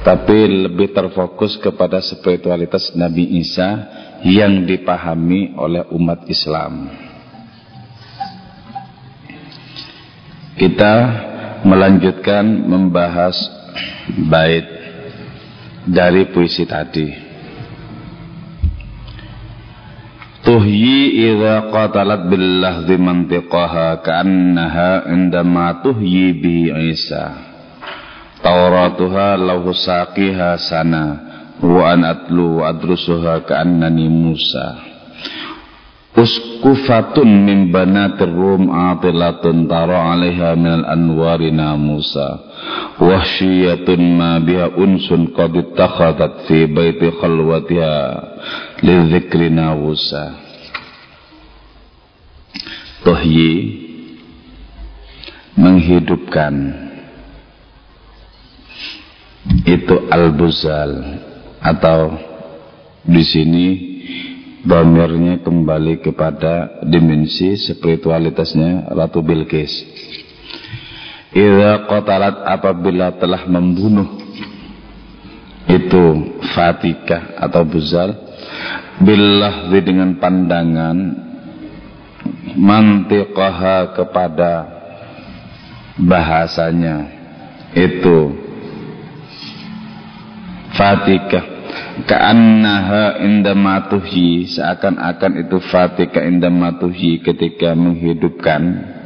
tapi lebih terfokus kepada spiritualitas Nabi Isa yang dipahami oleh umat Islam. Kita melanjutkan membahas bait dari puisi tadi. tuhyi idza qatalat bil mantiqaha ka'annaha indama tuhyi bi Isa Tauratuha lahu saqiha sana wa an atlu adrusuha ka'annani Musa. Uskufatun min banatir rum atilatun tara 'alaiha min al-anwari namusa wahsyiyatun ma biha unsun qad ittakhadat fi baiti khalwatiha lidzikri nawusa Tuhyi menghidupkan itu al-buzal atau di sini Bamirnya kembali kepada dimensi spiritualitasnya Ratu Bilqis. Idza qatalat apabila telah membunuh itu fatika atau buzal billah dengan pandangan mantiqaha kepada bahasanya itu fatika. Ka'annaha inda matuhi seakan-akan itu fatika inda matuhi ketika menghidupkan.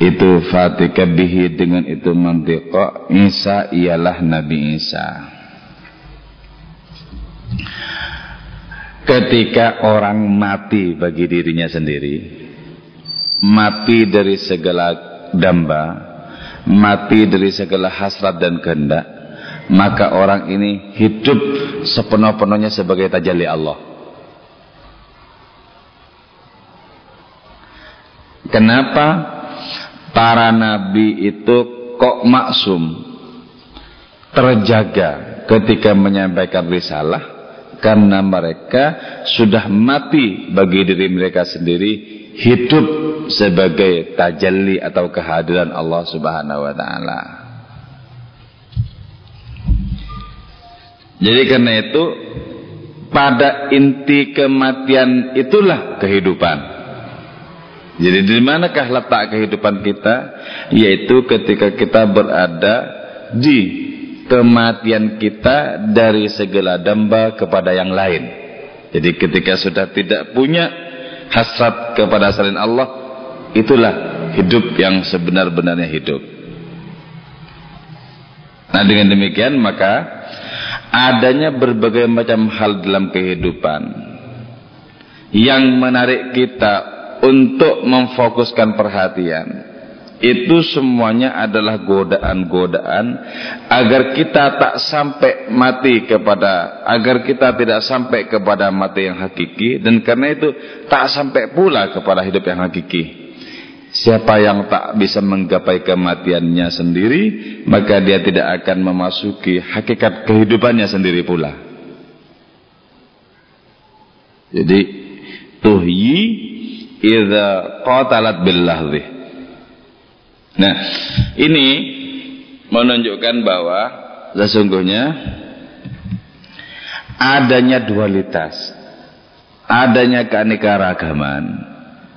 Itu fatika bihi dengan itu mantiqa. Isa ialah Nabi Isa. Ketika orang mati bagi dirinya sendiri mati dari segala damba mati dari segala hasrat dan kehendak maka orang ini hidup sepenuh-penuhnya sebagai tajalli Allah. Kenapa para nabi itu kok maksum terjaga ketika menyampaikan risalah karena mereka sudah mati bagi diri mereka sendiri hidup sebagai tajalli atau kehadiran Allah Subhanahu wa taala. Jadi karena itu pada inti kematian itulah kehidupan. Jadi di manakah letak kehidupan kita? Yaitu ketika kita berada di kematian kita dari segala damba kepada yang lain. Jadi ketika sudah tidak punya hasrat kepada selain Allah, itulah hidup yang sebenar-benarnya hidup. Nah dengan demikian maka adanya berbagai macam hal dalam kehidupan. Yang menarik kita untuk memfokuskan perhatian itu semuanya adalah godaan-godaan agar kita tak sampai mati kepada agar kita tidak sampai kepada mati yang hakiki. Dan karena itu tak sampai pula kepada hidup yang hakiki Siapa yang tak bisa menggapai kematiannya sendiri Maka dia tidak akan memasuki hakikat kehidupannya sendiri pula. Jadi Tuhyi Iza qatalat billahzi. Nah ini Menunjukkan bahwa Sesungguhnya Adanya dualitas Adanya keanekaragaman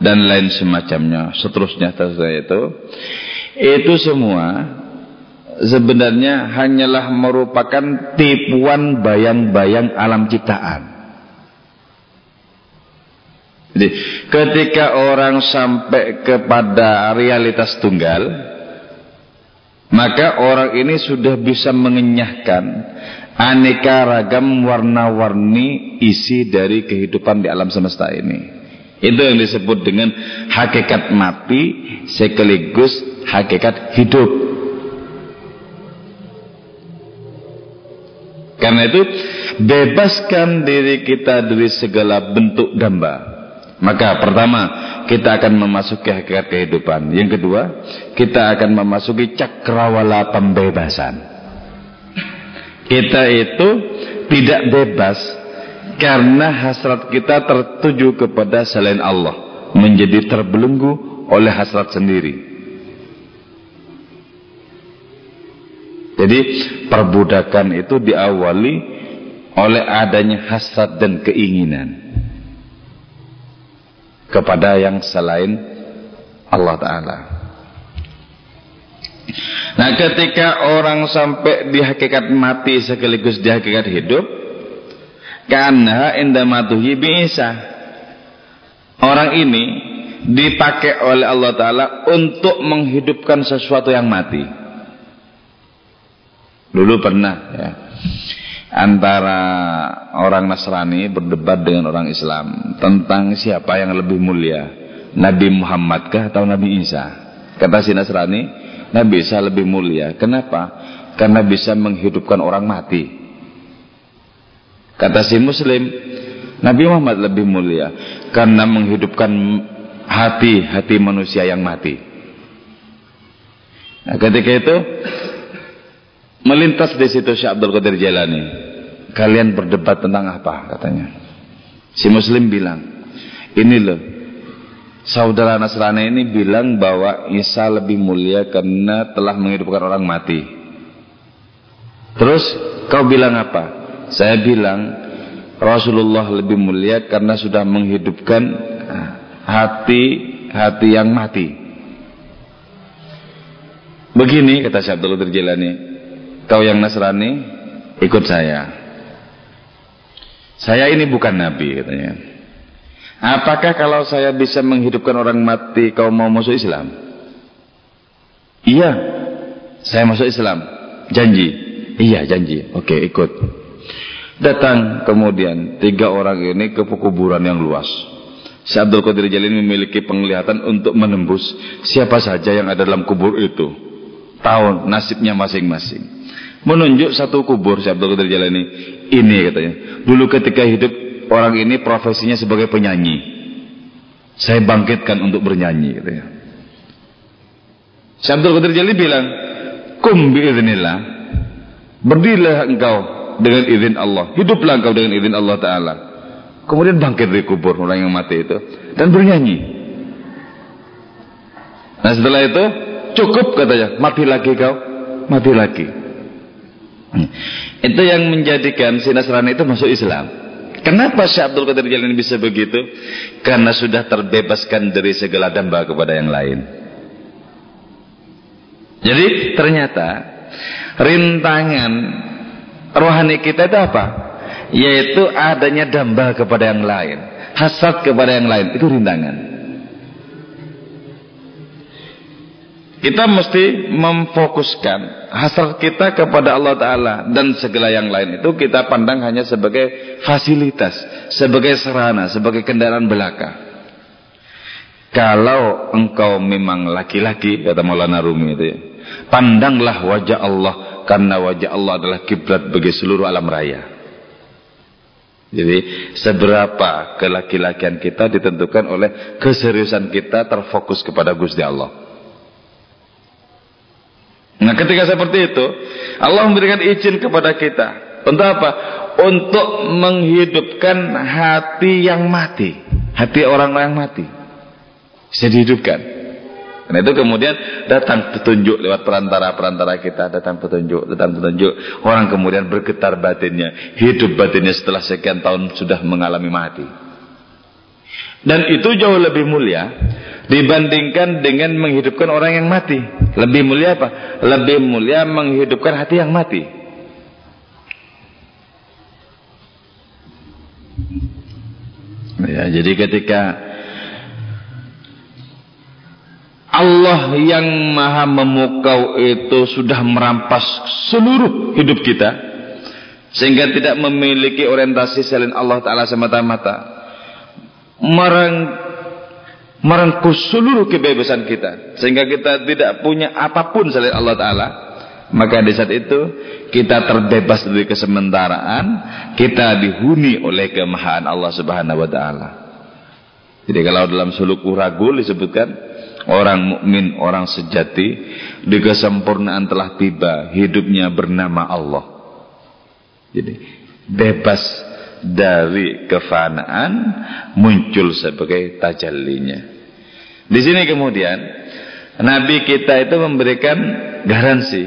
dan lain semacamnya seterusnya terusnya itu. Itu semua sebenarnya hanyalah merupakan tipuan bayang-bayang alam ciptaan. Jadi ketika orang sampai kepada realitas tunggal maka orang ini sudah bisa mengenyahkan aneka ragam warna-warni isi dari kehidupan di alam semesta ini itu yang disebut dengan hakikat mati sekaligus hakikat hidup. Karena itu bebaskan diri kita dari segala bentuk damba. Maka pertama kita akan memasuki hakikat kehidupan. Yang kedua kita akan memasuki cakrawala pembebasan. Kita itu tidak bebas karena hasrat kita tertuju kepada selain Allah menjadi terbelenggu oleh hasrat sendiri Jadi perbudakan itu diawali oleh adanya hasad dan keinginan kepada yang selain Allah Ta'ala. Nah ketika orang sampai di hakikat mati sekaligus di hakikat hidup, karena indamatuhi bisa. Orang ini dipakai oleh Allah Ta'ala untuk menghidupkan sesuatu yang mati. Dulu pernah ya. Antara orang Nasrani berdebat dengan orang Islam tentang siapa yang lebih mulia, Nabi Muhammad kah atau Nabi Isa? Kata si Nasrani, Nabi Isa lebih mulia. Kenapa? Karena bisa menghidupkan orang mati. Kata si Muslim, Nabi Muhammad lebih mulia karena menghidupkan hati-hati manusia yang mati. Nah, ketika itu Melintas di situ Syekh Abdul Qadir Jailani. Kalian berdebat tentang apa katanya. Si Muslim bilang, ini loh. Saudara Nasrani ini bilang bahwa Isa lebih mulia karena telah menghidupkan orang mati. Terus kau bilang apa? Saya bilang Rasulullah lebih mulia karena sudah menghidupkan hati-hati yang mati. Begini kata Syekh Abdul Kau yang Nasrani ikut saya. Saya ini bukan nabi katanya. Apakah kalau saya bisa menghidupkan orang mati kau mau masuk Islam? Iya. Saya masuk Islam. Janji. Iya janji. Oke ikut. Datang kemudian tiga orang ini ke kuburan yang luas. Si Abdul Qadir Jalil memiliki penglihatan untuk menembus siapa saja yang ada dalam kubur itu. Tahu nasibnya masing-masing. Menunjuk satu kubur Syekh Abdul Qadir Jalani ini. Katanya. Dulu ketika hidup orang ini profesinya sebagai penyanyi. Saya bangkitkan untuk bernyanyi katanya. Syekh Abdul Qadir Jalani bilang kum biiznillah berdirilah engkau dengan izin Allah hiduplah engkau dengan izin Allah Ta'ala kemudian bangkit dari kubur orang yang mati itu dan bernyanyi nah setelah itu cukup katanya mati lagi kau mati lagi itu yang menjadikan si Nasrani itu masuk Islam. Kenapa Syekh Abdul Qadir Jalani bisa begitu? Karena sudah terbebaskan dari segala damba kepada yang lain. Jadi ternyata rintangan rohani kita itu apa? Yaitu adanya damba kepada yang lain, hasad kepada yang lain, itu rintangan. Kita mesti memfokuskan hasrat kita kepada Allah Ta'ala dan segala yang lain itu kita pandang hanya sebagai fasilitas, sebagai serana, sebagai kendaraan belaka. Kalau engkau memang laki-laki, kata Maulana Rumi itu ya, pandanglah wajah Allah karena wajah Allah adalah kiblat bagi seluruh alam raya. Jadi seberapa kelaki-lakian kita ditentukan oleh keseriusan kita terfokus kepada Gusti Allah. Nah ketika seperti itu Allah memberikan izin kepada kita Untuk apa? Untuk menghidupkan hati yang mati Hati orang yang mati Bisa dihidupkan Karena itu kemudian datang petunjuk lewat perantara-perantara kita Datang petunjuk, datang petunjuk Orang kemudian bergetar batinnya Hidup batinnya setelah sekian tahun sudah mengalami mati Dan itu jauh lebih mulia dibandingkan dengan menghidupkan orang yang mati. Lebih mulia apa? Lebih mulia menghidupkan hati yang mati. Ya, jadi ketika Allah yang maha memukau itu sudah merampas seluruh hidup kita sehingga tidak memiliki orientasi selain Allah Ta'ala semata-mata. Merengkus seluruh kebebasan kita sehingga kita tidak punya apa pun selain Allah taala. Maka di saat itu kita terbebas dari kesementaraan kita dihuni oleh kemahaan Allah Subhanahu wa taala. Jadi kalau dalam suluk uragul disebutkan orang mukmin orang sejati di kesempurnaan telah tiba hidupnya bernama Allah jadi bebas dari kefanaan muncul sebagai tajallinya di sini kemudian Nabi kita itu memberikan garansi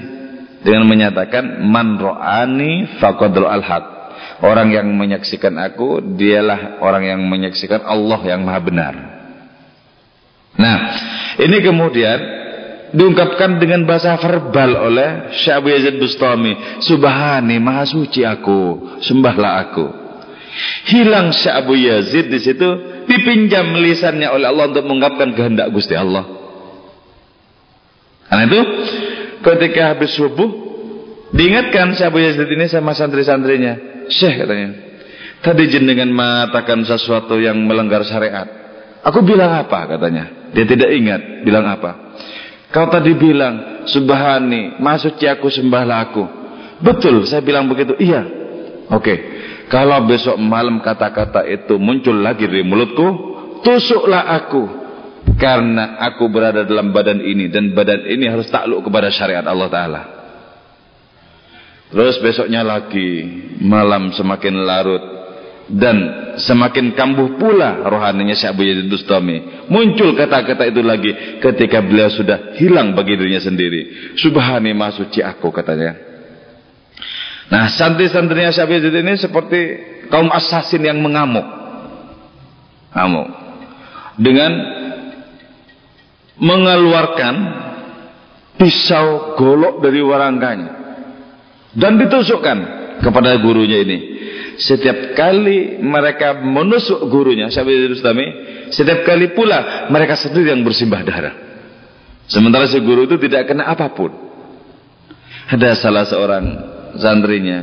dengan menyatakan man ro'ani faqadul alhaq. Orang yang menyaksikan aku dialah orang yang menyaksikan Allah yang maha benar. Nah, ini kemudian diungkapkan dengan bahasa verbal oleh Syekh Yazid Bustami. Subhani, maha suci aku, sembahlah aku. Hilang Syekh Yazid di situ dipinjam lisannya oleh Allah untuk mengungkapkan kehendak Gusti Allah. Karena itu ketika habis subuh diingatkan si Abu Yazid ini sama santri-santrinya. Syekh katanya. Tadi jenengan mengatakan sesuatu yang melanggar syariat. Aku bilang apa katanya. Dia tidak ingat bilang apa. Kau tadi bilang subhani, maksudnya aku sembahlah aku. Betul, saya bilang begitu. Iya. Oke. Kalau besok malam kata-kata itu muncul lagi di mulutku, tusuklah aku karena aku berada dalam badan ini dan badan ini harus takluk kepada syariat Allah Ta'ala terus besoknya lagi malam semakin larut dan semakin kambuh pula rohaninya Syekh Abu Yazid Bustami. Muncul kata-kata itu lagi ketika beliau sudah hilang bagi dirinya sendiri. Subhani masuci aku katanya. Nah santri-santrinya Syekh Abu Yazid ini seperti kaum asasin yang mengamuk. Ngamuk. Dengan mengeluarkan pisau golok dari warangkanya dan ditusukkan kepada gurunya ini setiap kali mereka menusuk gurunya setiap kali pula mereka sendiri yang bersimbah darah. Sementara si guru itu tidak kena apa pun. Ada salah seorang santrinya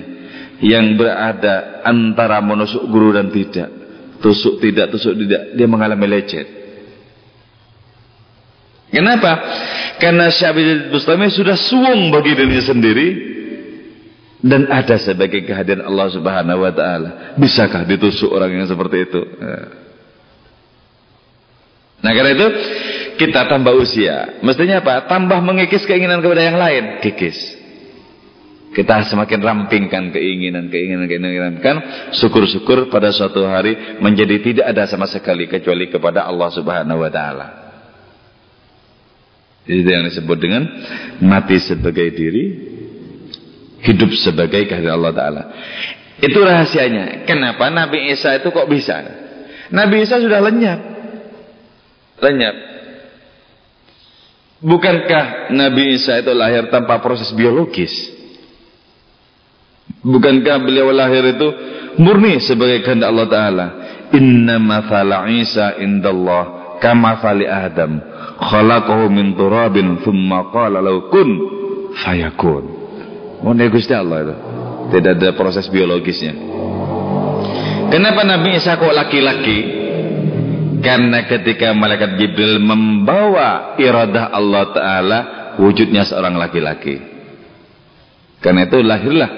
yang berada antara menusuk guru dan tidak. Tusuk tidak tusuk tidak. Dia mengalami lecet. Kenapa? Karena Syabid Bustami sudah suwung bagi dirinya sendiri dan ada sebagai kehadiran Allah Subhanahu wa taala. Bisakah ditusuk orang yang seperti itu? Nah, karena itu kita tambah usia. Mestinya apa? Tambah mengikis keinginan kepada yang lain. Kikis. Kita semakin rampingkan keinginan, keinginan, keinginan. Kan syukur-syukur pada suatu hari menjadi tidak ada sama sekali kecuali kepada Allah Subhanahu wa taala. Itu yang disebut dengan mati sebagai diri, hidup sebagai kehadiran Allah Ta'ala. Itu rahasianya. Kenapa Nabi Isa itu kok bisa? Nabi Isa sudah lenyap. Lenyap. Bukankah Nabi Isa itu lahir tanpa proses biologis? Bukankah beliau lahir itu murni sebagai kehendak Allah Ta'ala? Inna mathala Isa indallah fali Adam khalaqahu min turabin thumma qala lahu kun fayakun. Oh, Gusti Allah itu. Tidak ada proses biologisnya. Kenapa Nabi Isa kok laki-laki? Karena ketika malaikat Jibril membawa iradah Allah Ta'ala wujudnya seorang laki-laki. Karena itu lahirlah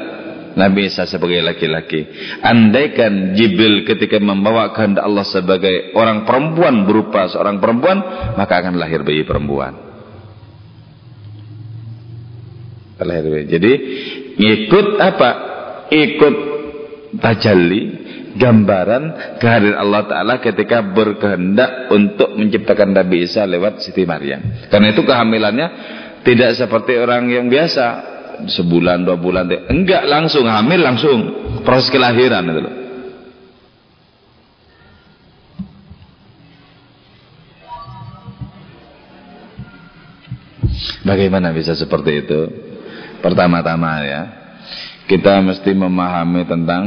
Nabi Isa sebagai laki-laki. Andaikan Jibril ketika membawa kehendak Allah sebagai orang perempuan berupa seorang perempuan, maka akan lahir bayi perempuan. Lahir bayi. Jadi ikut apa? Ikut tajalli gambaran kehadiran Allah Ta'ala ketika berkehendak untuk menciptakan Nabi Isa lewat Siti Maryam. Karena itu kehamilannya tidak seperti orang yang biasa sebulan dua bulan enggak langsung hamil langsung proses kelahiran itu Bagaimana bisa seperti itu? Pertama-tama ya, kita mesti memahami tentang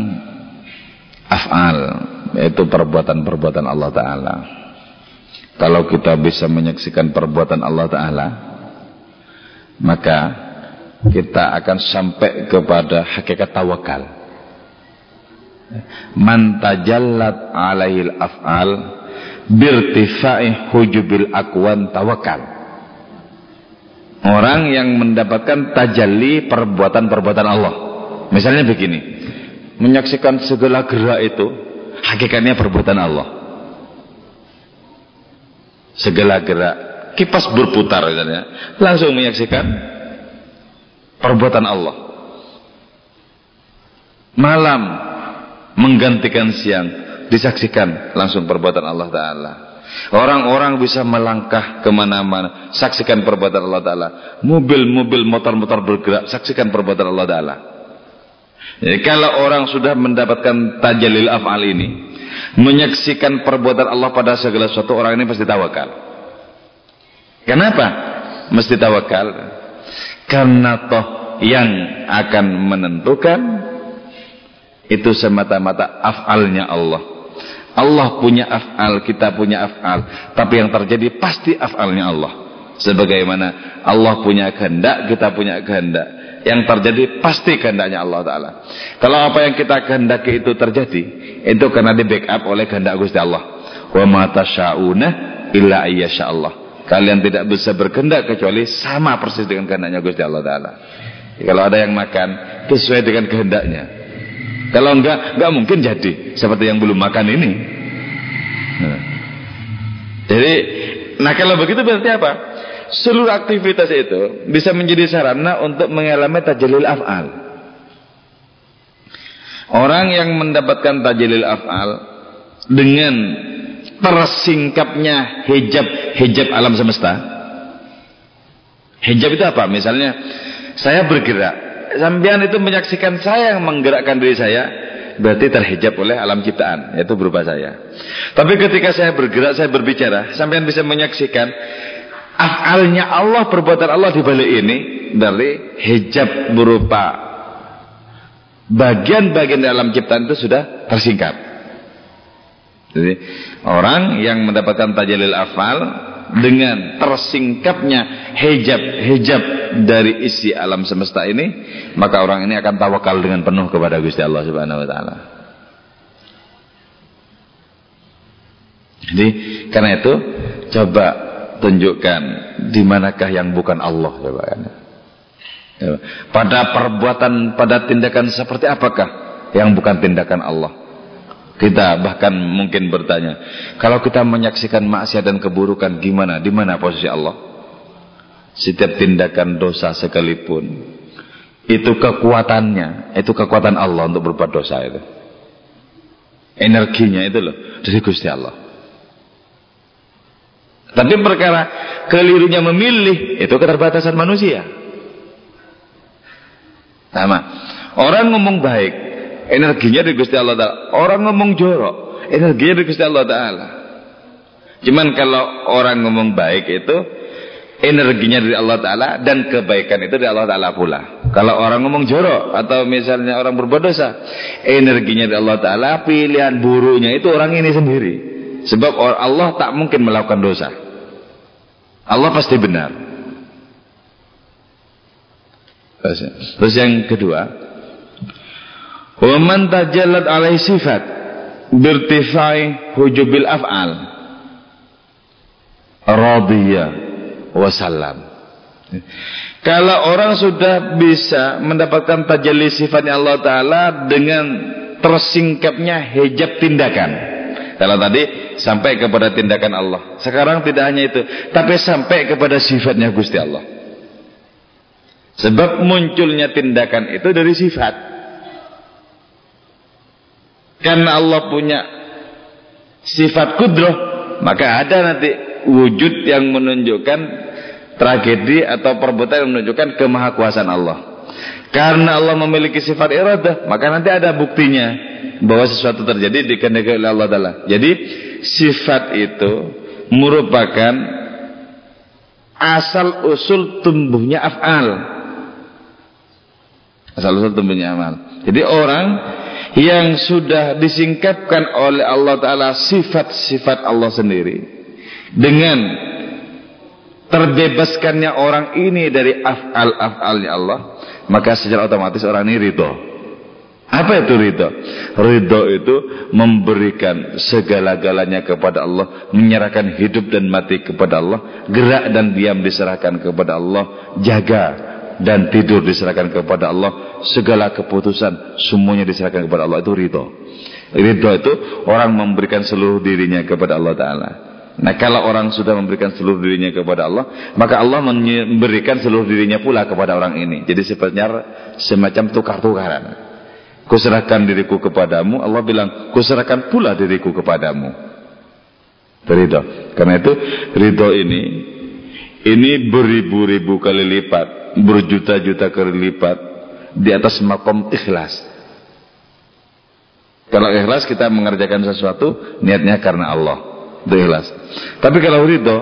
af'al, yaitu perbuatan-perbuatan Allah Ta'ala. Kalau kita bisa menyaksikan perbuatan Allah Ta'ala, maka kita akan sampai kepada hakikat tawakal. Man tajallat alaihil af'al birtifa'i hujubil akwan tawakal. Orang yang mendapatkan tajalli perbuatan-perbuatan Allah. Misalnya begini, menyaksikan segala gerak itu hakikatnya perbuatan Allah. Segala gerak, kipas berputar misalnya, langsung menyaksikan perbuatan Allah. Malam menggantikan siang disaksikan langsung perbuatan Allah Ta'ala. Orang-orang bisa melangkah ke mana-mana. Saksikan perbuatan Allah Ta'ala. Mobil-mobil, motor-motor bergerak. Saksikan perbuatan Allah Ta'ala. Kalau orang sudah mendapatkan tajalil af'al ini. Menyaksikan perbuatan Allah pada segala sesuatu. Orang ini pasti tawakal. Kenapa? Mesti tawakal. Karena toh yang akan menentukan. Itu semata-mata af'alnya Allah. Allah punya af'al, kita punya af'al. Tapi yang terjadi pasti af'alnya Allah. Sebagaimana Allah punya kehendak, kita punya kehendak. Yang terjadi pasti kehendaknya Allah Ta'ala. Kalau apa yang kita kehendaki itu terjadi, itu karena di backup oleh kehendak Gusti Allah. Wa mata sya'una illa ayyasha Allah. Kalian tidak bisa berkehendak kecuali sama persis dengan kehendaknya Gusti Allah Ta'ala. Kalau ada yang makan, sesuai dengan kehendaknya. Kalau enggak, enggak mungkin jadi seperti yang belum makan ini. Nah. Jadi, nah kalau begitu berarti apa? Seluruh aktivitas itu bisa menjadi sarana untuk mengalami tajalil af'al. Orang yang mendapatkan tajalil af'al dengan tersingkapnya hijab hijab alam semesta. Hijab itu apa? Misalnya saya bergerak sampean itu menyaksikan saya yang menggerakkan diri saya, berarti terhijab oleh alam ciptaan, yaitu berupa saya. Tapi ketika saya bergerak, saya berbicara, sampean bisa menyaksikan afalnya Allah, perbuatan Allah di balik ini dari hijab berupa bagian-bagian dalam ciptaan itu sudah tersingkap. Jadi orang yang mendapatkan tajalil afal dengan tersingkapnya hijab-hijab dari isi alam semesta ini, maka orang ini akan tawakal dengan penuh kepada Gusti Allah Subhanahu wa taala. Jadi karena itu coba tunjukkan di manakah yang bukan Allah coba kan. Pada perbuatan, pada tindakan seperti apakah yang bukan tindakan Allah? Kita bahkan mungkin bertanya, kalau kita menyaksikan maksiat dan keburukan gimana? Di mana posisi Allah? Setiap tindakan dosa sekalipun itu kekuatannya, itu kekuatan Allah untuk berbuat dosa itu. Energinya itu loh dari Gusti Allah. Tapi perkara kelirunya memilih itu keterbatasan manusia. Sama. Orang ngomong baik, Energinya dari Gusti Allah Ta'ala. Orang ngomong jorok. Energinya dari Gusti Allah Ta'ala. Cuman kalau orang ngomong baik itu. Energinya dari Allah Ta'ala. Dan kebaikan itu dari Allah Ta'ala pula. Kalau orang ngomong jorok. Atau misalnya orang berbuat dosa. Energinya dari Allah Ta'ala. Pilihan buruknya itu orang ini sendiri. Sebab Allah tak mungkin melakukan dosa. Allah pasti benar. Terus yang kedua. Wa man tajallat alaihi sifat birtifai hujubil af'al radiya wa salam. Kalau orang sudah bisa mendapatkan tajalli sifatnya Allah Ta'ala dengan tersingkapnya hijab tindakan. Kalau tadi sampai kepada tindakan Allah. Sekarang tidak hanya itu. Tapi sampai kepada sifatnya Gusti Allah. Sebab munculnya tindakan itu dari sifat. Karena Allah punya sifat kudroh, maka ada nanti wujud yang menunjukkan tragedi atau perbuatan yang menunjukkan kemahakuasaan Allah. Karena Allah memiliki sifat iradah, maka nanti ada buktinya bahwa sesuatu terjadi dikehendaki oleh Allah Taala. Jadi sifat itu merupakan asal usul tumbuhnya af'al. Asal usul tumbuhnya amal. Jadi orang yang sudah disingkapkan oleh Allah Ta'ala sifat-sifat Allah sendiri dengan terbebaskannya orang ini dari af'al-af'alnya Allah maka secara otomatis orang ini ridho apa itu ridho? ridho itu memberikan segala-galanya kepada Allah menyerahkan hidup dan mati kepada Allah gerak dan diam diserahkan kepada Allah jaga dan tidur diserahkan kepada Allah segala keputusan semuanya diserahkan kepada Allah. Itu ridho. Ridho itu orang memberikan seluruh dirinya kepada Allah Ta'ala. Nah kalau orang sudah memberikan seluruh dirinya kepada Allah maka Allah memberikan seluruh dirinya pula kepada orang ini. Jadi sepertinya semacam tukar-tukaran. Kuserahkan diriku kepadamu Allah bilang kuserahkan pula diriku kepadamu. Ridho. Karena itu ridho ini ini beribu-ribu kali lipat, berjuta-juta kali lipat di atas makom ikhlas. Kalau ikhlas kita mengerjakan sesuatu niatnya karena Allah. Itu ikhlas. Tapi kalau ridho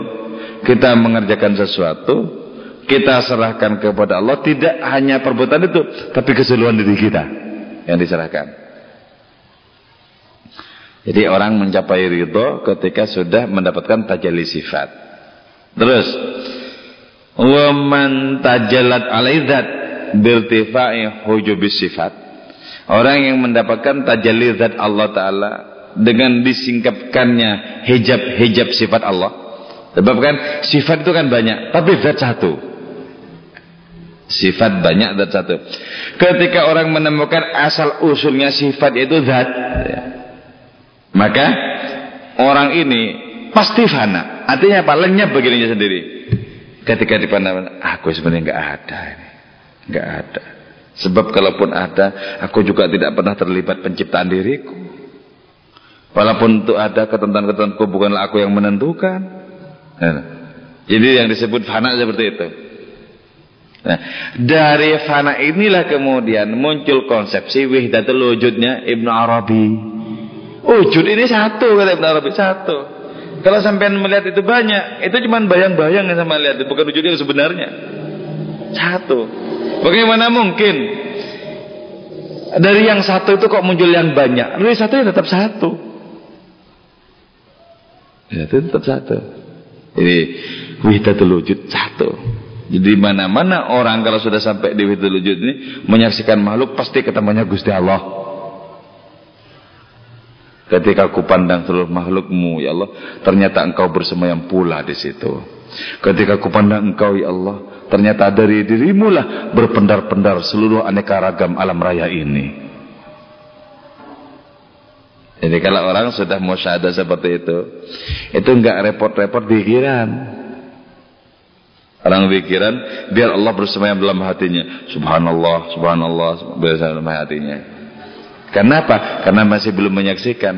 kita mengerjakan sesuatu kita serahkan kepada Allah tidak hanya perbuatan itu tapi keseluruhan diri kita yang diserahkan. Jadi orang mencapai ridho ketika sudah mendapatkan tajalli sifat. Terus, wa man tajallat alaidzat birtifa'i hujubis sifat. Orang yang mendapatkan tajalli zat Allah taala dengan disingkapkannya hijab-hijab sifat Allah. Sebab kan sifat itu kan banyak, tapi zat satu. Sifat banyak zat satu. Ketika orang menemukan asal usulnya sifat itu zat, ya maka orang ini pasti fana. Artinya apa? Lenyap begininya sendiri. Ketika dipandang, aku sebenarnya nggak ada ini, nggak ada. Sebab kalaupun ada, aku juga tidak pernah terlibat penciptaan diriku. Walaupun itu ada ketentuan-ketentuanku bukanlah aku yang menentukan. Nah, jadi yang disebut fana seperti itu. Nah, dari fana inilah kemudian muncul konsepsi wihdatul wujudnya Ibnu Arabi. Wujud ini satu kata Ibn Arabi satu. Kalau sampai melihat itu banyak, itu cuma bayang-bayang yang sama lihat, bukan wujud yang sebenarnya. Satu. Bagaimana mungkin dari yang satu itu kok muncul yang banyak? Dari satu ya tetap satu. Ya itu tetap satu. Jadi wihdatul wujud satu. Jadi mana-mana orang kalau sudah sampai di wihdatul wujud ini menyaksikan makhluk pasti ketemunya Gusti Allah. Ketika aku pandang seluruh makhlukmu, ya Allah, ternyata engkau bersemayam pula di situ. Ketika aku pandang engkau, ya Allah, ternyata dari dirimu lah berpendar-pendar seluruh aneka ragam alam raya ini. Jadi kalau orang sudah mau syahada seperti itu, itu enggak repot-repot pikiran. Orang pikiran, biar Allah bersemayam dalam hatinya. Subhanallah, subhanallah, bersemayam dalam hatinya. Kenapa? Karena masih belum menyaksikan.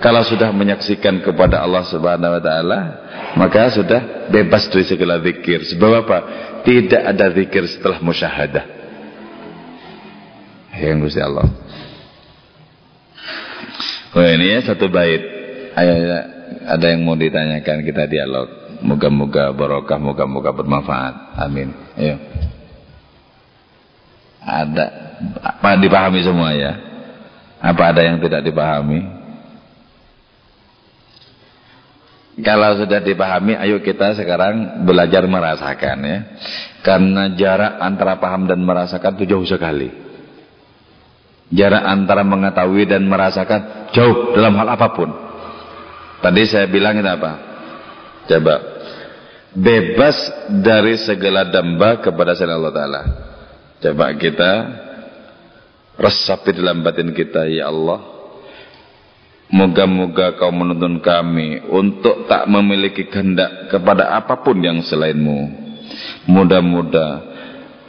Kalau sudah menyaksikan kepada Allah Subhanahu wa taala, maka sudah bebas dari segala zikir. Sebab apa? Tidak ada zikir setelah musyahadah. Yang Gusti Allah. Oh ini ya satu bait. Ayo ada yang mau ditanyakan kita dialog. Moga-moga barokah, moga-moga bermanfaat. Amin. Ayo. Ada apa dipahami semua ya? Apa ada yang tidak dipahami? Kalau sudah dipahami, ayo kita sekarang belajar merasakan ya. Karena jarak antara paham dan merasakan itu jauh sekali. Jarak antara mengetahui dan merasakan jauh dalam hal apa pun. Tadi saya bilang itu apa? Coba. Bebas dari segala damba kepada selain Allah Ta'ala. Coba kita resapi dalam batin kita ya Allah moga-moga kau menuntun kami untuk tak memiliki kehendak kepada apa pun yang selainmu. Mudah-mudah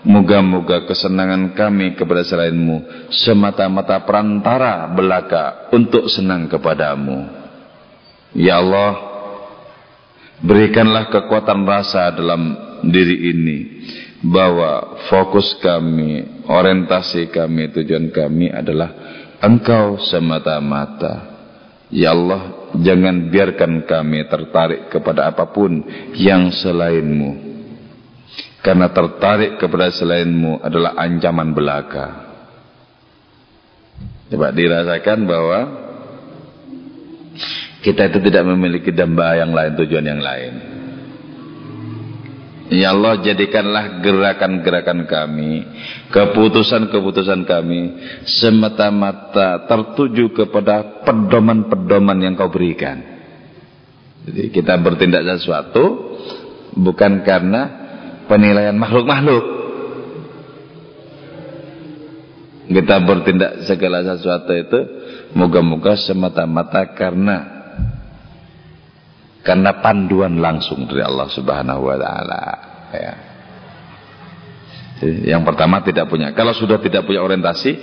moga-moga kesenangan kami kepada selainmu semata-mata perantara belaka untuk senang kepadamu. Ya Allah berikanlah kekuatan rasa dalam diri ini. Bahwa fokus kami, orientasi kami, tujuan kami adalah Engkau semata-mata. Ya Allah, jangan biarkan kami tertarik kepada apa pun yang selainmu. Karena tertarik kepada selainmu adalah ancaman belaka. Coba dirasakan bahwa kita itu tidak memiliki damba yang lain, tujuan yang lain. Ya Allah jadikanlah gerakan-gerakan kami Keputusan-keputusan kami Semata-mata tertuju kepada pedoman-pedoman yang kau berikan. Jadi kita bertindak sesuatu Bukan karena penilaian makhluk-makhluk. Kita bertindak segala sesuatu itu Moga-moga semata-mata karena karena panduan langsung dari Allah Subhanahu wa taala ya. Yang pertama tidak punya. Kalau sudah tidak punya orientasi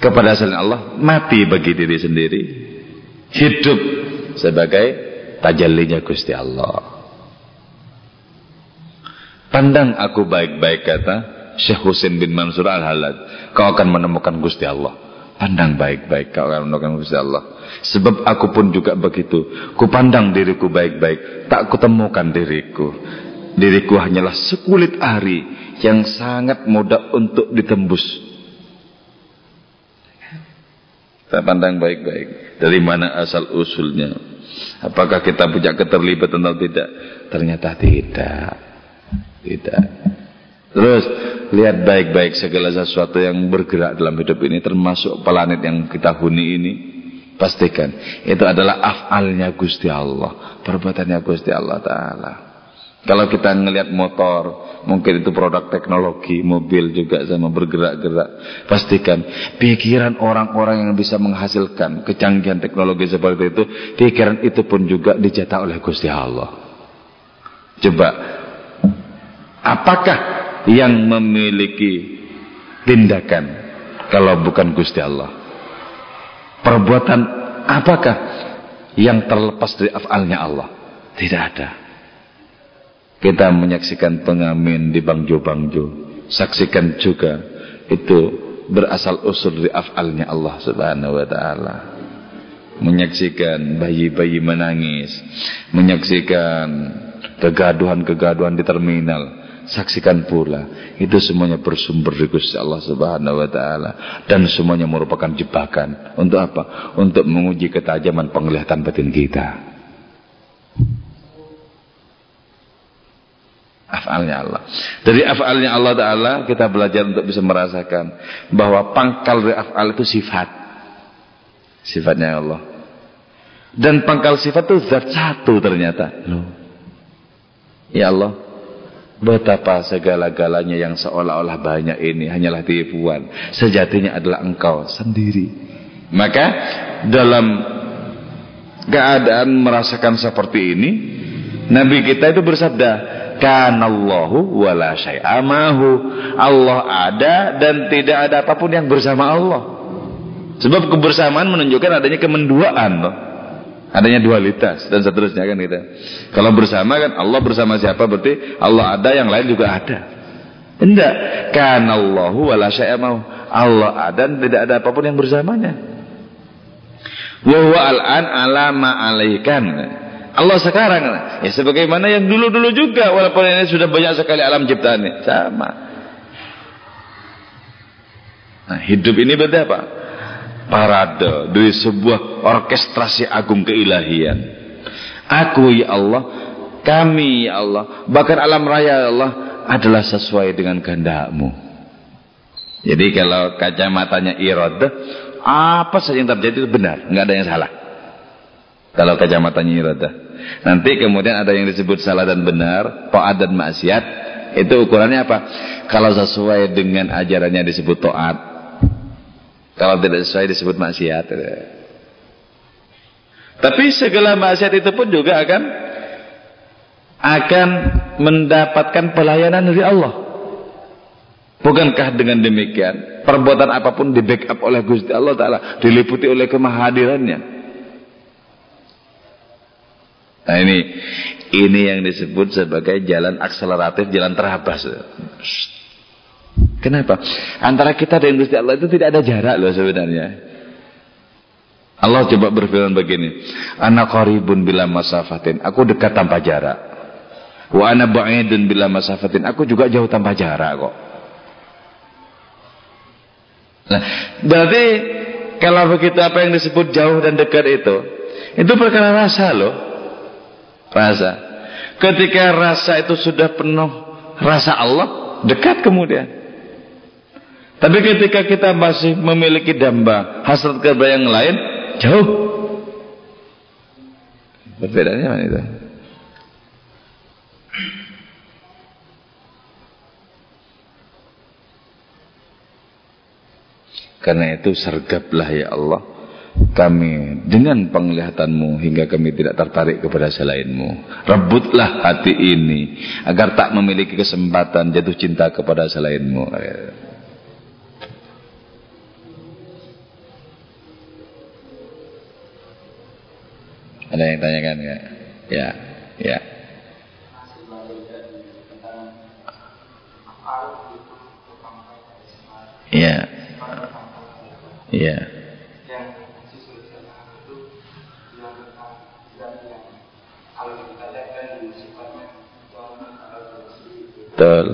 kepada selain Allah, mati bagi diri sendiri. Hidup sebagai tajallinya Gusti Allah. Pandang aku baik-baik kata Syekh Husin bin Mansur Al-Halad. Kau akan menemukan Gusti Allah. Pandang baik-baik kau akan menemukan Allah. Sebab aku pun juga begitu. Ku pandang diriku baik-baik. Tak kutemukan diriku. Diriku hanyalah sekulit ari yang sangat mudah untuk ditembus. Kita pandang baik-baik. Dari mana asal usulnya? Apakah kita punya keterlibatan atau tidak? Ternyata tidak. Tidak. Terus lihat baik-baik segala sesuatu yang bergerak dalam hidup ini termasuk planet yang kita huni ini pastikan itu adalah afalnya Gusti Allah, perbuatannya Gusti Allah taala. Kalau kita ngelihat motor, mungkin itu produk teknologi, mobil juga sama bergerak-gerak. Pastikan pikiran orang-orang yang bisa menghasilkan kecanggihan teknologi seperti itu, pikiran itu pun juga dijatah oleh Gusti Allah. Coba apakah yang memiliki tindakan kalau bukan Gusti Allah? Perbuatan apakah yang terlepas dari afalnya Allah? Tidak ada. Kita menyaksikan pengamen di bangjo-bangjo. Saksikan juga itu berasal usul dari afalnya Allah Subhanahu wa taala. Menyaksikan bayi-bayi menangis, menyaksikan kegaduhan-kegaduhan di terminal, saksikan pula itu semuanya bersumber dari Gusti Allah Subhanahu wa taala dan semuanya merupakan jebakan untuk apa? Untuk menguji ketajaman penglihatan batin kita. Afalnya Allah. Dari afalnya Allah taala kita belajar untuk bisa merasakan bahwa pangkal dari afal itu sifat. Sifatnya Allah. Dan pangkal sifat itu zat satu ternyata. Loh. Ya Allah, Betapa segala-galanya yang seolah-olah banyak ini hanyalah tipuan. Sejatinya adalah engkau sendiri. Maka dalam keadaan merasakan seperti ini, Nabi kita itu bersabda, Kanallahu wala syai'amahu. Allah ada dan tidak ada apa pun yang bersama Allah. Sebab kebersamaan menunjukkan adanya kemenduaan loh adanya dualitas dan seterusnya kan gitu. Kalau bersama kan Allah bersama siapa berarti Allah ada yang lain juga ada. Enggak. Kan Allahu wala mau. Allah ada dan tidak ada apa pun yang bersamanya. Wa al-an ala ma alaikan. Allah sekarang ya sebagaimana yang dulu-dulu juga walaupun ini sudah banyak sekali alam ciptaannya sama. Nah, hidup ini berarti apa? Parade dari sebuah orkestrasi agung keilahian. Aku ya Allah, kami ya Allah, bahkan alam raya ya Allah adalah sesuai dengan kehendakmu. Jadi kalau kacamatanya irad, apa saja yang terjadi itu benar, nggak ada yang salah. Kalau kacamatanya irad. Nanti kemudian ada yang disebut salah dan benar, taat dan maksiat, itu ukurannya apa? Kalau sesuai dengan ajarannya disebut taat, kalau tidak sesuai disebut maksiat. Tapi segala maksiat itu pun juga akan akan mendapatkan pelayanan dari Allah. Bukankah dengan demikian perbuatan apa pun di backup oleh Gusti Allah Taala, diliputi oleh kemahadirannya. Nah ini ini yang disebut sebagai jalan akseleratif, jalan terabas. Kenapa? Antara kita dan Gusti Allah itu tidak ada jarak loh sebenarnya. Allah coba berfirman begini, "Ana qaribun bila masafatin." Aku dekat tanpa jarak. Wa ana ba'idun bila masafatin. Aku juga jauh tanpa jarak kok. Nah, berarti kalau begitu apa yang disebut jauh dan dekat itu, itu perkara rasa loh. Rasa. Ketika rasa itu sudah penuh rasa Allah, dekat kemudian. Tapi ketika kita masih memiliki damba hasrat kerja yang lain, jauh. Perbedaannya mana itu? Karena itu sergaplah ya Allah kami dengan penglihatanmu hingga kami tidak tertarik kepada selainmu. Rebutlah hati ini agar tak memiliki kesempatan jatuh cinta kepada selainmu. Ada yang tanyakan enggak? ya, ya. Iya. Iya. Betul.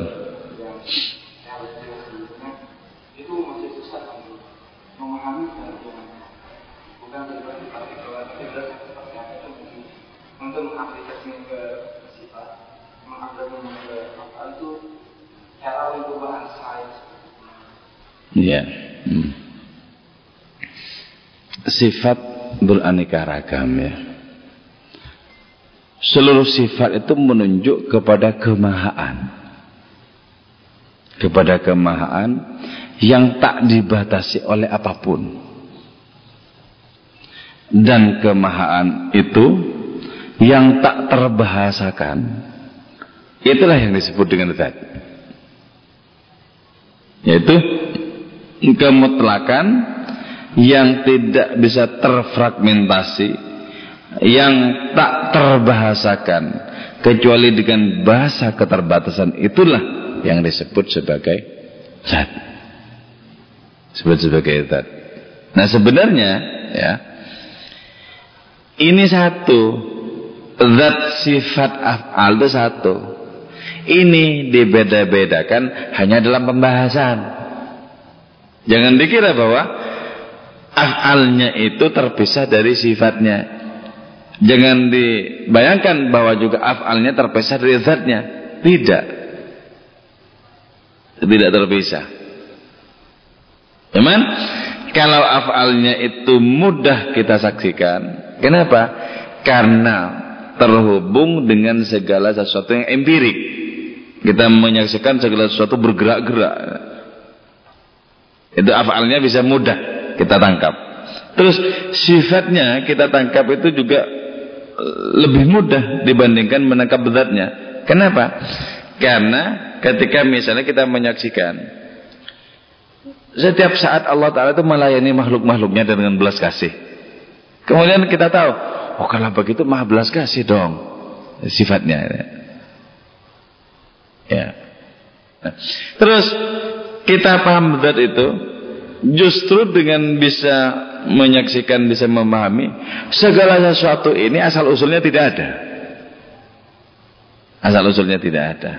Iya. Hmm. Sifat beraneka ragam ya. Seluruh sifat itu menunjuk kepada kemahaan. Kepada kemahaan yang tak dibatasi oleh apa pun. Dan kemahaan itu yang tak terbahasakan. Itulah yang disebut dengan zat. Yaitu kemutlakan yang tidak bisa terfragmentasi yang tak terbahasakan kecuali dengan bahasa keterbatasan itulah yang disebut sebagai zat. Disebut sebagai zat. Nah sebenarnya ya ini satu. Zat sifat af'al itu satu ini dibeda-bedakan hanya dalam pembahasan Jangan dikira bahwa af'alnya itu terpisah dari sifatnya. Jangan dibayangkan bahwa juga af'alnya terpisah dari zatnya. Tidak. Tidak terpisah. Cuman kalau af'alnya itu mudah kita saksikan. Kenapa? Karena terhubung dengan segala sesuatu yang empirik. Kita menyaksikan segala sesuatu bergerak-gerak. Itu afalnya bisa mudah kita tangkap. Terus sifatnya kita tangkap itu juga eh, lebih mudah dibandingkan menangkap zatnya. Kenapa? Karena ketika misalnya kita menyaksikan setiap saat Allah Ta'ala itu melayani makhluk-makhluknya dengan belas kasih. Kemudian kita tahu, oh kalau begitu maha belas kasih dong sifatnya. Ya. Terus kita paham zat itu justru dengan bisa menyaksikan bisa memahami segala sesuatu ini asal usulnya tidak ada asal usulnya tidak ada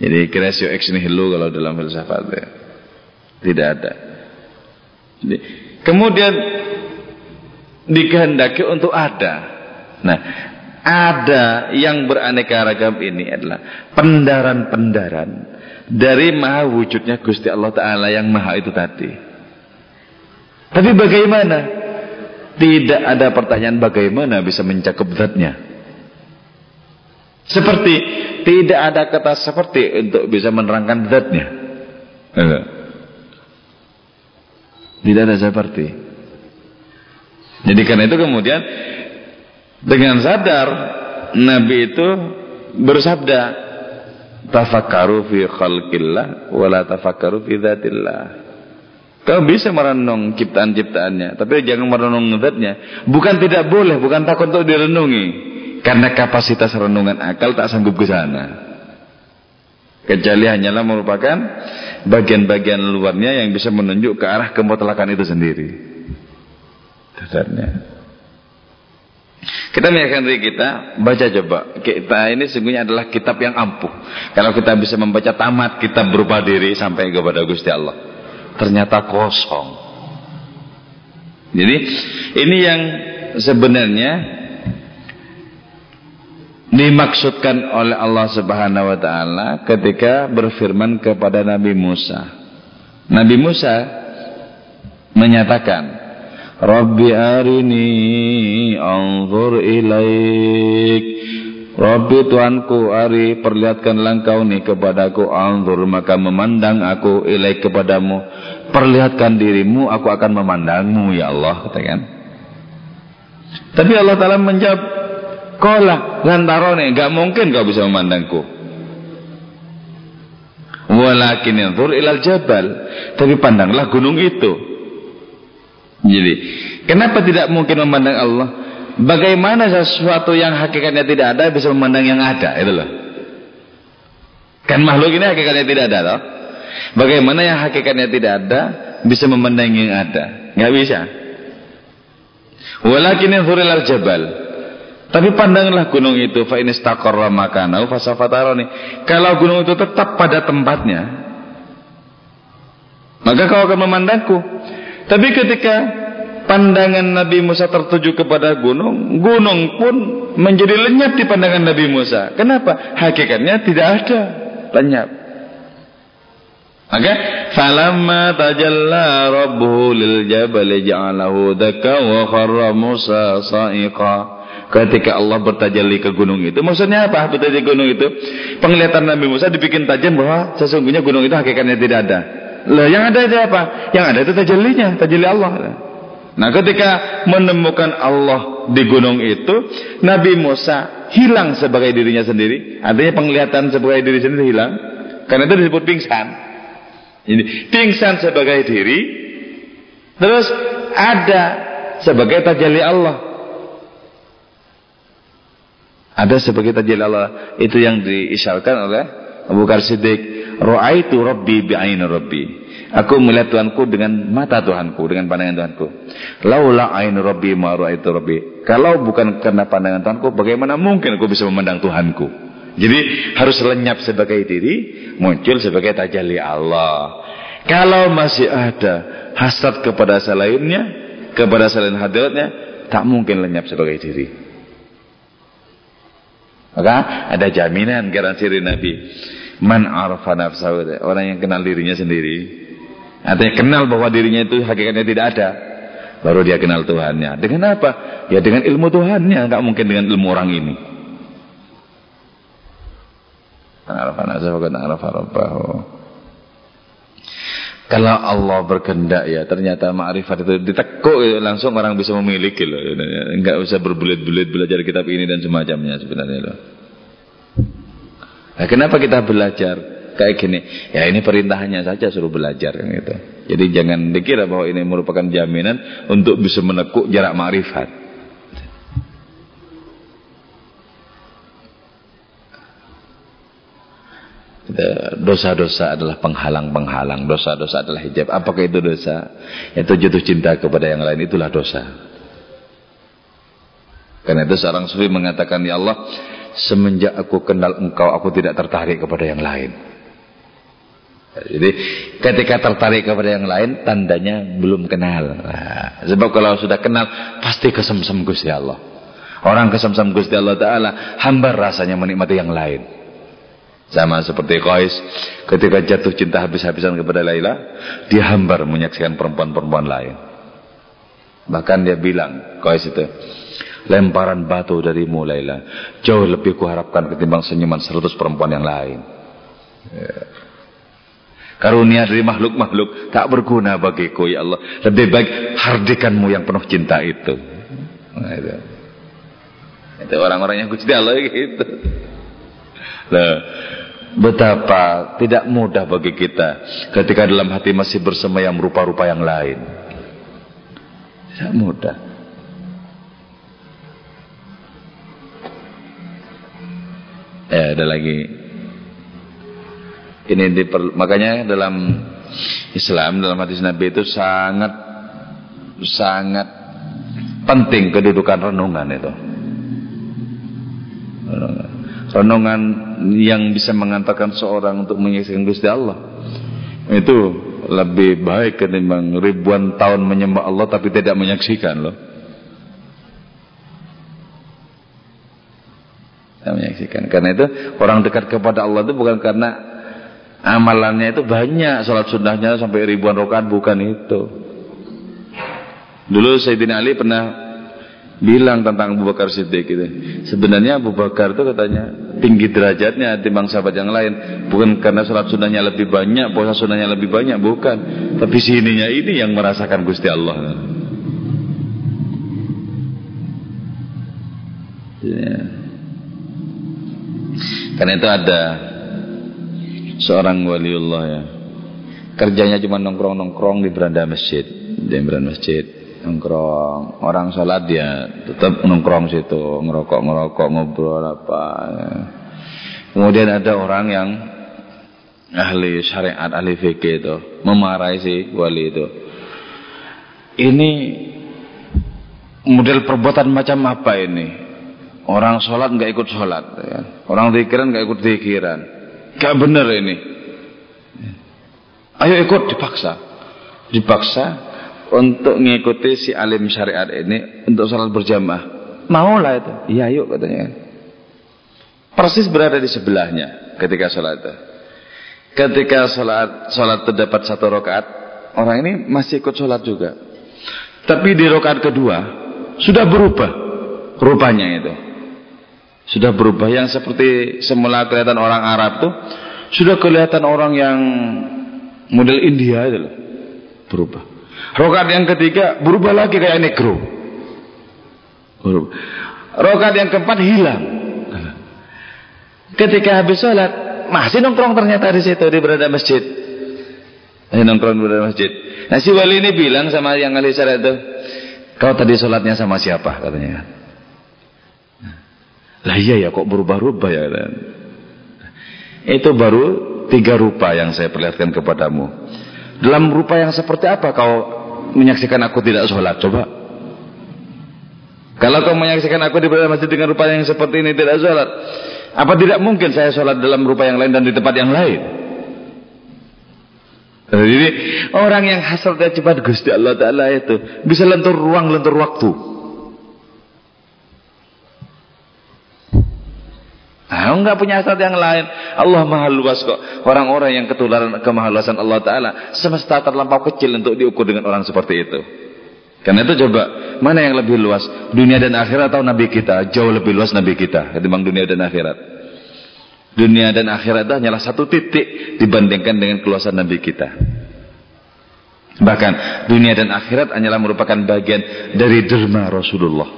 jadi kreasio ex nihilo kalau dalam filsafat ya. tidak ada jadi, kemudian dikehendaki untuk ada nah ada yang beraneka ragam ini adalah pendaran-pendaran dari maha wujudnya Gusti Allah Ta'ala yang maha itu tadi. Tapi bagaimana? Tidak ada pertanyaan bagaimana bisa mencakup zatnya. Seperti tidak ada kata seperti untuk bisa menerangkan zatnya. Tidak ada seperti. Jadi karena itu kemudian dengan sadar Nabi itu bersabda tafakkaru fi khalqillah wala tafakkaru fi dzatillah. Kau bisa merenung ciptaan-ciptaannya, tapi jangan merenung zatnya. Bukan tidak boleh, bukan takut untuk direnungi. Karena kapasitas renungan akal tak sanggup ke sana. Kecuali hanyalah merupakan bagian-bagian luarnya yang bisa menunjuk ke arah kemutlakan itu sendiri. Dasarnya. Kita mengingatkan diri kita, baca coba. Kita ini sesungguhnya adalah kitab yang ampuh. Kalau kita bisa membaca tamat kitab berupa diri sampai kepada Gusti Allah. Ternyata kosong. Jadi ini yang sebenarnya dimaksudkan oleh Allah Subhanahu wa taala ketika berfirman kepada Nabi Musa. Nabi Musa menyatakan Rabbi arini anzur ilaik. Rabbi Tuhanku ari perlihatkanlah engkau nih kepadaku. Anzur maka memandang aku ilaik kepadamu. Perlihatkan dirimu aku akan memandangmu ya Allah katakan tapi Allah Ta'ala menjawab kola lantarone gak mungkin kau bisa memandangku. Walakin anzur ilal jabal tapi pandanglah gunung itu jadi, kenapa tidak mungkin memandang Allah? Bagaimana sesuatu yang hakikatnya tidak ada bisa memandang yang ada, itu loh. Kan makhluk ini hakikatnya tidak ada, loh. Bagaimana yang hakikatnya tidak ada bisa memandang yang ada? Nggak bisa. Walakin al jabal. Tapi pandanglah gunung itu fa in istaqarra makanahu fasafatarani. Kalau gunung itu tetap pada tempatnya, maka kau akan memandangku. Tapi ketika pandangan Nabi Musa tertuju kepada gunung, gunung pun menjadi lenyap di pandangan Nabi Musa. Kenapa? Hakikatnya tidak ada, lenyap. Maka falamma tajalla rabbuhu lil jabal ja'alahu dakka wa kharra Musa. Ketika Allah bertajalli ke gunung itu, maksudnya apa? Bertajalli gunung itu, penglihatan Nabi Musa dibikin tajam bahwa sesungguhnya gunung itu hakikatnya tidak ada. Lah yang ada itu apa? Yang ada itu tajallinya, tajalli Allah. Nah, ketika menemukan Allah di gunung itu, Nabi Musa hilang sebagai dirinya sendiri. Artinya penglihatan sebagai diri sendiri hilang. Karena itu disebut pingsan. Ini pingsan sebagai diri terus ada sebagai tajalli Allah. Ada sebagai tajalli Allah itu yang diisyaratkan oleh Abu Bakar Siddiq, "Ra'aitu rabbi bi'aini rabbi." Aku melihat Tuhanku dengan mata Tuhanku, dengan pandangan Tuhanku. Laula ainu rabbi ma ra'aitu rabbi. Kalau bukan karena pandangan Tuhanku, bagaimana mungkin aku bisa memandang Tuhanku? Jadi harus lenyap sebagai diri, muncul sebagai tajalli Allah. Kalau masih ada hasad kepada selainnya, kepada selain hadiratnya, tak mungkin lenyap sebagai diri. Maka ada jaminan garansi dari Nabi. Man arfa nafsahu, orang yang kenal dirinya sendiri. Artinya kenal bahwa dirinya itu hakikatnya tidak ada. Baru dia kenal Tuhannya. Dengan apa? Ya dengan ilmu Tuhannya, nggak mungkin dengan ilmu orang ini. Kalau Allah berkehendak ya ternyata ma'rifat itu ditekuk ya, langsung orang bisa memiliki loh. Enggak usah berbulit-bulit belajar kitab ini dan semacamnya sebenarnya loh. Nah, kenapa kita belajar kayak gini? Ya ini perintahnya saja suruh belajar kan gitu. Jadi jangan dikira bahwa ini merupakan jaminan untuk bisa menekuk jarak ma'rifat. dosa-dosa adalah penghalang-penghalang, dosa-dosa adalah hijab. Apakah itu dosa? Itu jatuh cinta kepada yang lain itulah dosa. Karena itu seorang sufi mengatakan, Ya Allah, semenjak aku kenal engkau, aku tidak tertarik kepada yang lain. Jadi ketika tertarik kepada yang lain, tandanya belum kenal. Nah, sebab kalau sudah kenal, pasti kesemsem Gusti Allah. Orang kesemsem Gusti Allah Ta'ala, hambar rasanya menikmati yang lain. Sama seperti Qais ketika jatuh cinta habis-habisan kepada Laila, dia hambar menyaksikan perempuan-perempuan lain. Bahkan dia bilang, Qais itu, lemparan batu darimu Laila, jauh lebih kuharapkan ketimbang senyuman seratus perempuan yang lain. Karunia dari makhluk-makhluk tak berguna bagiku ya Allah. Lebih baik hardikanmu yang penuh cinta itu. Nah, itu. Orang-orang yang Gusti Allah gitu. Nah, Betapa tidak mudah bagi kita ketika dalam hati masih bersemayam rupa-rupa yang lain. Tidak mudah. Ya, ada lagi. Ini diper, makanya dalam Islam dalam hadis Nabi itu sangat sangat penting kedudukan renungan itu. Renungan yang bisa mengantarkan seorang untuk menyaksikan Gusti Allah. Itu lebih baik ketimbang ribuan tahun menyembah Allah tapi tidak menyaksikan loh. Menyaksikan. Karena itu orang dekat kepada Allah itu bukan karena amalannya itu banyak sholat sunnahnya sampai ribuan rakaat bukan itu dulu Sayyidina Ali pernah bilang tentang Abu Bakar Siddiq itu. Sebenarnya Abu Bakar itu katanya tinggi derajatnya timbang sahabat yang lain. Bukan karena sholat sunnahnya lebih banyak, puasa sunnahnya lebih banyak, bukan. Tapi sininya ini yang merasakan Gusti Allah. Ya. Karena itu ada seorang waliullah ya. Kerjanya cuma nongkrong-nongkrong di beranda masjid, di beranda masjid nongkrong. Orang sholat dia tetap nongkrong situ, ngerokok-ngerokok, ngobrol apa. Kemudian ada orang yang ahli syariat, ahli fikih itu memarahi si wali itu. Ini model perbuatan macam apa ini? Orang sholat nggak ikut sholat, ya. orang zikiran nggak ikut zikiran, gak bener ini. Ayo ikut dipaksa, dipaksa untuk mengikuti si alim syariat ini untuk sholat berjamaah. Mau lah itu, iya yuk katanya. Persis berada di sebelahnya ketika sholat itu. Ketika sholat sholat terdapat satu rakaat, orang ini masih ikut sholat juga. Tapi di rakaat kedua sudah berubah rupanya itu. Sudah berubah yang seperti semula kelihatan orang Arab tuh sudah kelihatan orang yang model India itu loh. Berubah. Rakaat yang ketiga berubah lagi kayak negro. Berubah. Rakaat yang keempat hilang. Ketika habis sholat masih nongkrong ternyata di situ di berada masjid. Masih nongkrong di berada masjid. Nah si wali ini bilang sama yang ahli syariat itu, kau tadi sholatnya sama siapa katanya. Lah iya ya kok berubah-ubah ya. Itu baru tiga rupa yang saya perlihatkan kepadamu. Dalam rupa yang seperti apa kau menyaksikan aku tidak sholat? Coba. Kalau kau menyaksikan aku di masjid dengan rupa yang seperti ini tidak sholat, apa tidak mungkin saya sholat dalam rupa yang lain dan di tempat yang lain? Jadi orang yang hasratnya cepat Gusti Allah Ta'ala itu bisa lentur ruang, lentur waktu. Nah, enggak punya hasrat yang lain. Allah maha luas kok. Orang-orang yang ketularan kemahaluasan Allah Ta'ala semesta terlampau kecil untuk diukur dengan orang seperti itu. Karena itu coba, mana yang lebih luas? Dunia dan akhirat atau Nabi kita? Jauh lebih luas Nabi kita ketimbang dunia dan akhirat. Dunia dan akhirat itu hanyalah satu titik dibandingkan dengan keluasan Nabi kita. Bahkan dunia dan akhirat hanyalah merupakan bagian dari derma Rasulullah.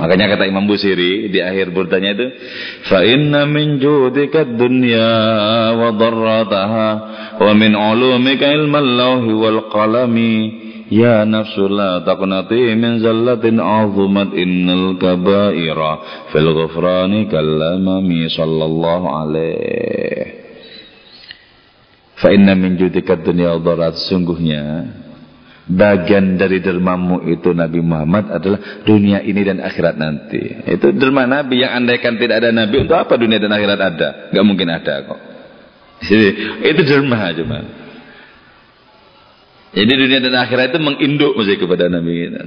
Makanya kata Imam Busiri di akhir burdanya itu, "Fa inna min judika dunya wa darrataha wa min ulumika ilmal lawhi wal qalami." Ya nafsu la taqnati min zallatin azumat innal kabaira fil ghufrani kallamami sallallahu alaihi Fa inna min judika dunya darat sungguhnya bagian dari dermamu itu Nabi Muhammad adalah dunia ini dan akhirat nanti. Itu derma Nabi yang andaikan tidak ada Nabi untuk apa dunia dan akhirat ada? Gak mungkin ada kok. Jadi, itu derma cuma. Jadi dunia dan akhirat itu menginduk mesti kepada Nabi kita.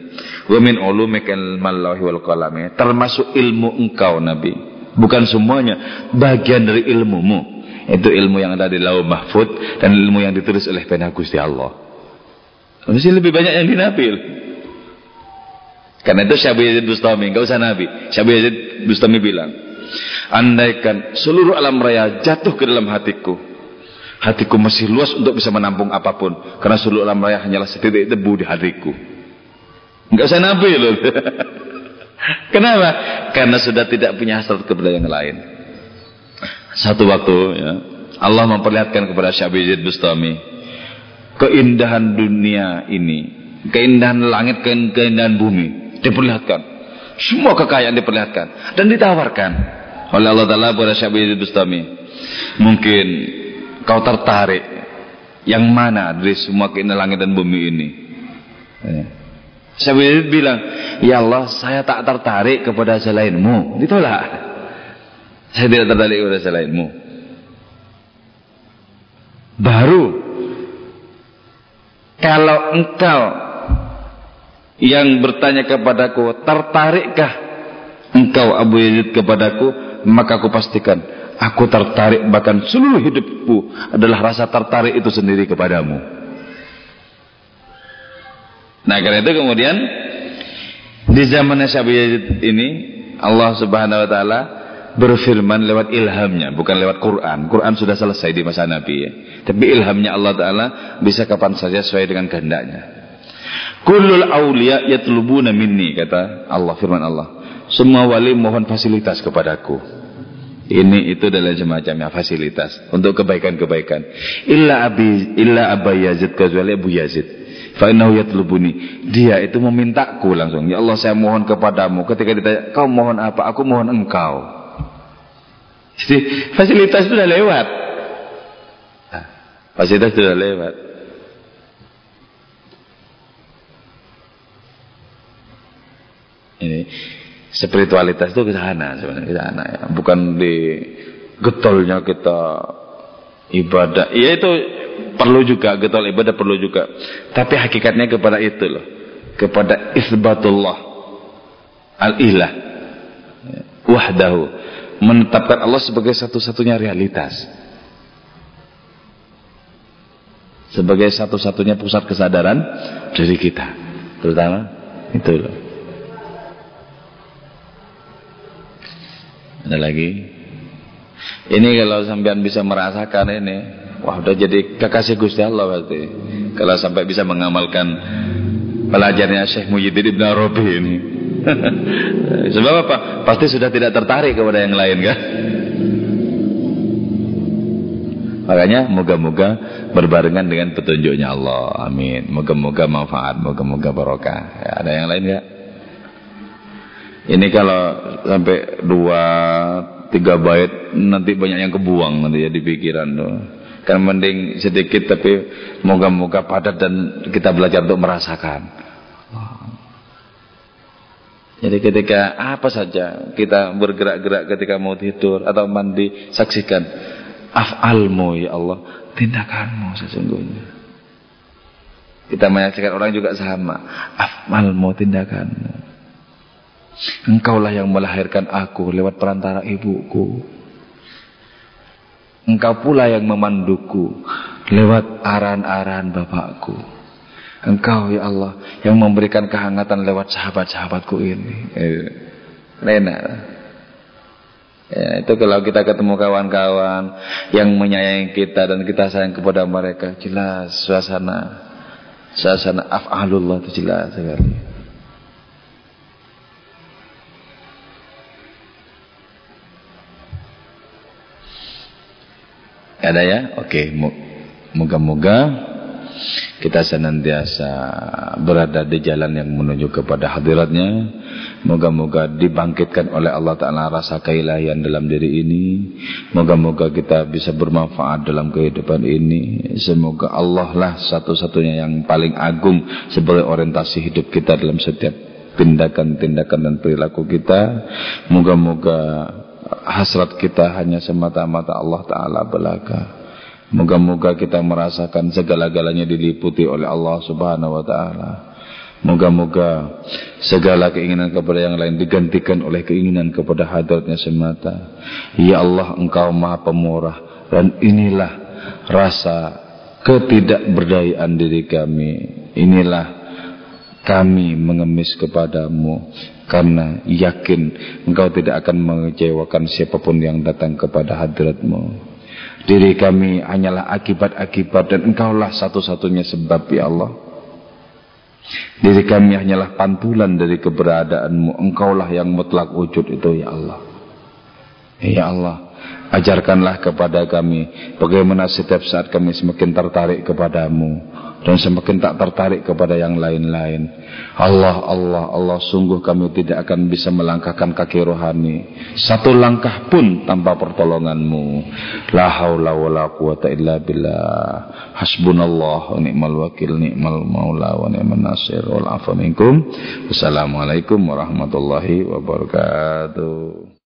Wa min ulumikal wal qalami. Termasuk ilmu engkau Nabi. Bukan semuanya, bagian dari ilmumu. Itu ilmu yang ada di Lauh Mahfud dan ilmu yang ditulis oleh pena Gusti Allah. Mesti lebih banyak yang di Nabi. Karena itu Syabu Yazid Bustami, enggak usah Nabi. Syabu Yazid Bustami bilang, andaikan seluruh alam raya jatuh ke dalam hatiku, Hatiku masih luas untuk bisa menampung apa pun. Karena seluruh alam raya hanyalah setitik debu di hatiku. Enggak usah nabi loh. Kenapa? Karena sudah tidak punya hasrat kepada yang lain. Satu waktu ya, Allah memperlihatkan kepada Syabizid Bustami keindahan dunia ini, keindahan langit, keindahan bumi diperlihatkan. Semua kekayaan diperlihatkan dan ditawarkan oleh Allah Taala kepada Syabizid Bustami. Mungkin kau tertarik yang mana dari semua keindahan langit dan bumi ini ya. Syabir bilang ya Allah saya tak tertarik kepada selainmu ditolak saya tidak tertarik kepada selainmu baru kalau engkau yang bertanya kepadaku tertarikkah engkau Abu Yazid kepadaku maka aku pastikan Aku tertarik bahkan seluruh hidupku adalah rasa tertarik itu sendiri kepadamu. Nah karena itu kemudian di zaman Syabi Yazid ini Allah Subhanahu Wa Taala berfirman lewat ilhamnya bukan lewat Quran. Quran sudah selesai di masa Nabi ya. Tapi ilhamnya Allah Taala bisa kapan saja sesuai dengan kehendaknya. Kullul awliya yatlubuna minni kata Allah firman Allah. Semua wali mohon fasilitas kepadaku. Ini itu adalah semacamnya fasilitas untuk kebaikan-kebaikan. Illa abi illa Aba Yazid kecuali Abu Yazid. Fa innahu yatlubuni. Dia itu memintaku langsung. Ya Allah saya mohon kepadamu. Ketika ditanya, "Kau mohon apa?" Aku mohon engkau. Jadi fasilitas sudah lewat. Nah, fasilitas sudah lewat. Ini spiritualitas itu ke sana sebenarnya ke sana ya. Bukan di getolnya kita ibadah. Iya itu perlu juga getol ibadah perlu juga. Tapi hakikatnya kepada itu loh. Kepada isbatullah al-ilah wahdahu menetapkan Allah sebagai satu-satunya realitas. Sebagai satu-satunya pusat kesadaran dari kita. Terutama itu loh. Ada lagi? Ini kalau sampean bisa merasakan ini, wah udah jadi kekasih Gusti Allah berarti. Kalau sampai bisa mengamalkan pelajarnya Syekh Muhyiddin Ibn Arabi ini. Sebab apa? Pasti sudah tidak tertarik kepada yang lain kan? Makanya moga-moga berbarengan dengan petunjuknya Allah. Amin. Moga-moga manfaat, moga-moga barokah. Ya, ada yang lain enggak? Ini kalau sampai dua tiga bait nanti banyak yang kebuang nanti ya di pikiran tuh. Kan mending sedikit tapi moga-moga padat dan kita belajar untuk merasakan. Jadi ketika apa saja kita bergerak-gerak ketika mau tidur atau mandi saksikan af'almu ya Allah tindakanmu sesungguhnya. Kita menyaksikan orang juga sama af'almu tindakanmu. Engkaulah yang melahirkan aku lewat perantara ibuku. Engkau pula yang memanduku lewat aran-aran bapakku. Engkau ya Allah yang memberikan kehangatan lewat sahabat-sahabatku ini. Eh, Lena. Ya, itu kalau kita ketemu kawan-kawan yang menyayangi kita dan kita sayang kepada mereka, jelas suasana suasana af'alullah itu jelas sekali. Ada ya? Oke, moga-moga kita senantiasa berada di jalan yang menuju kepada hadiratnya. Moga-moga dibangkitkan oleh Allah Ta'ala rasa keilahian dalam diri ini. Moga-moga kita bisa bermanfaat dalam kehidupan ini. Semoga Allah lah satu-satunya yang paling agung sebagai orientasi hidup kita dalam setiap tindakan-tindakan dan perilaku kita. Moga-moga hasrat kita hanya semata-mata Allah Ta'ala belaka. Moga-moga kita merasakan segala-galanya diliputi oleh Allah Subhanahu Wa Ta'ala. Moga-moga segala keinginan kepada yang lain digantikan oleh keinginan kepada hadratnya semata. Ya Allah engkau maha pemurah. Dan inilah rasa ketidakberdayaan diri kami. Inilah kami mengemis kepadamu karena yakin engkau tidak akan mengecewakan siapa pun yang datang kepada hadratmu diri kami hanyalah akibat-akibat dan engkaulah satu-satunya sebab ya Allah. Diri kami hanyalah pantulan dari keberadaanmu. Engkaulah yang mutlak wujud itu ya Allah. Ya Allah ajarkanlah kepada kami bagaimana setiap saat kami semakin tertarik kepadamu dan semakin tak tertarik kepada yang lain-lain. Allah, Allah, Allah, sungguh kami tidak akan bisa melangkahkan kaki rohani satu langkah pun tanpa pertolonganmu. La haula wa la quwata illa billah. Hasbunallah wa ni'mal wakil, ni'mal maula wa ni'man nasir. Wassalamualaikum warahmatullahi wabarakatuh.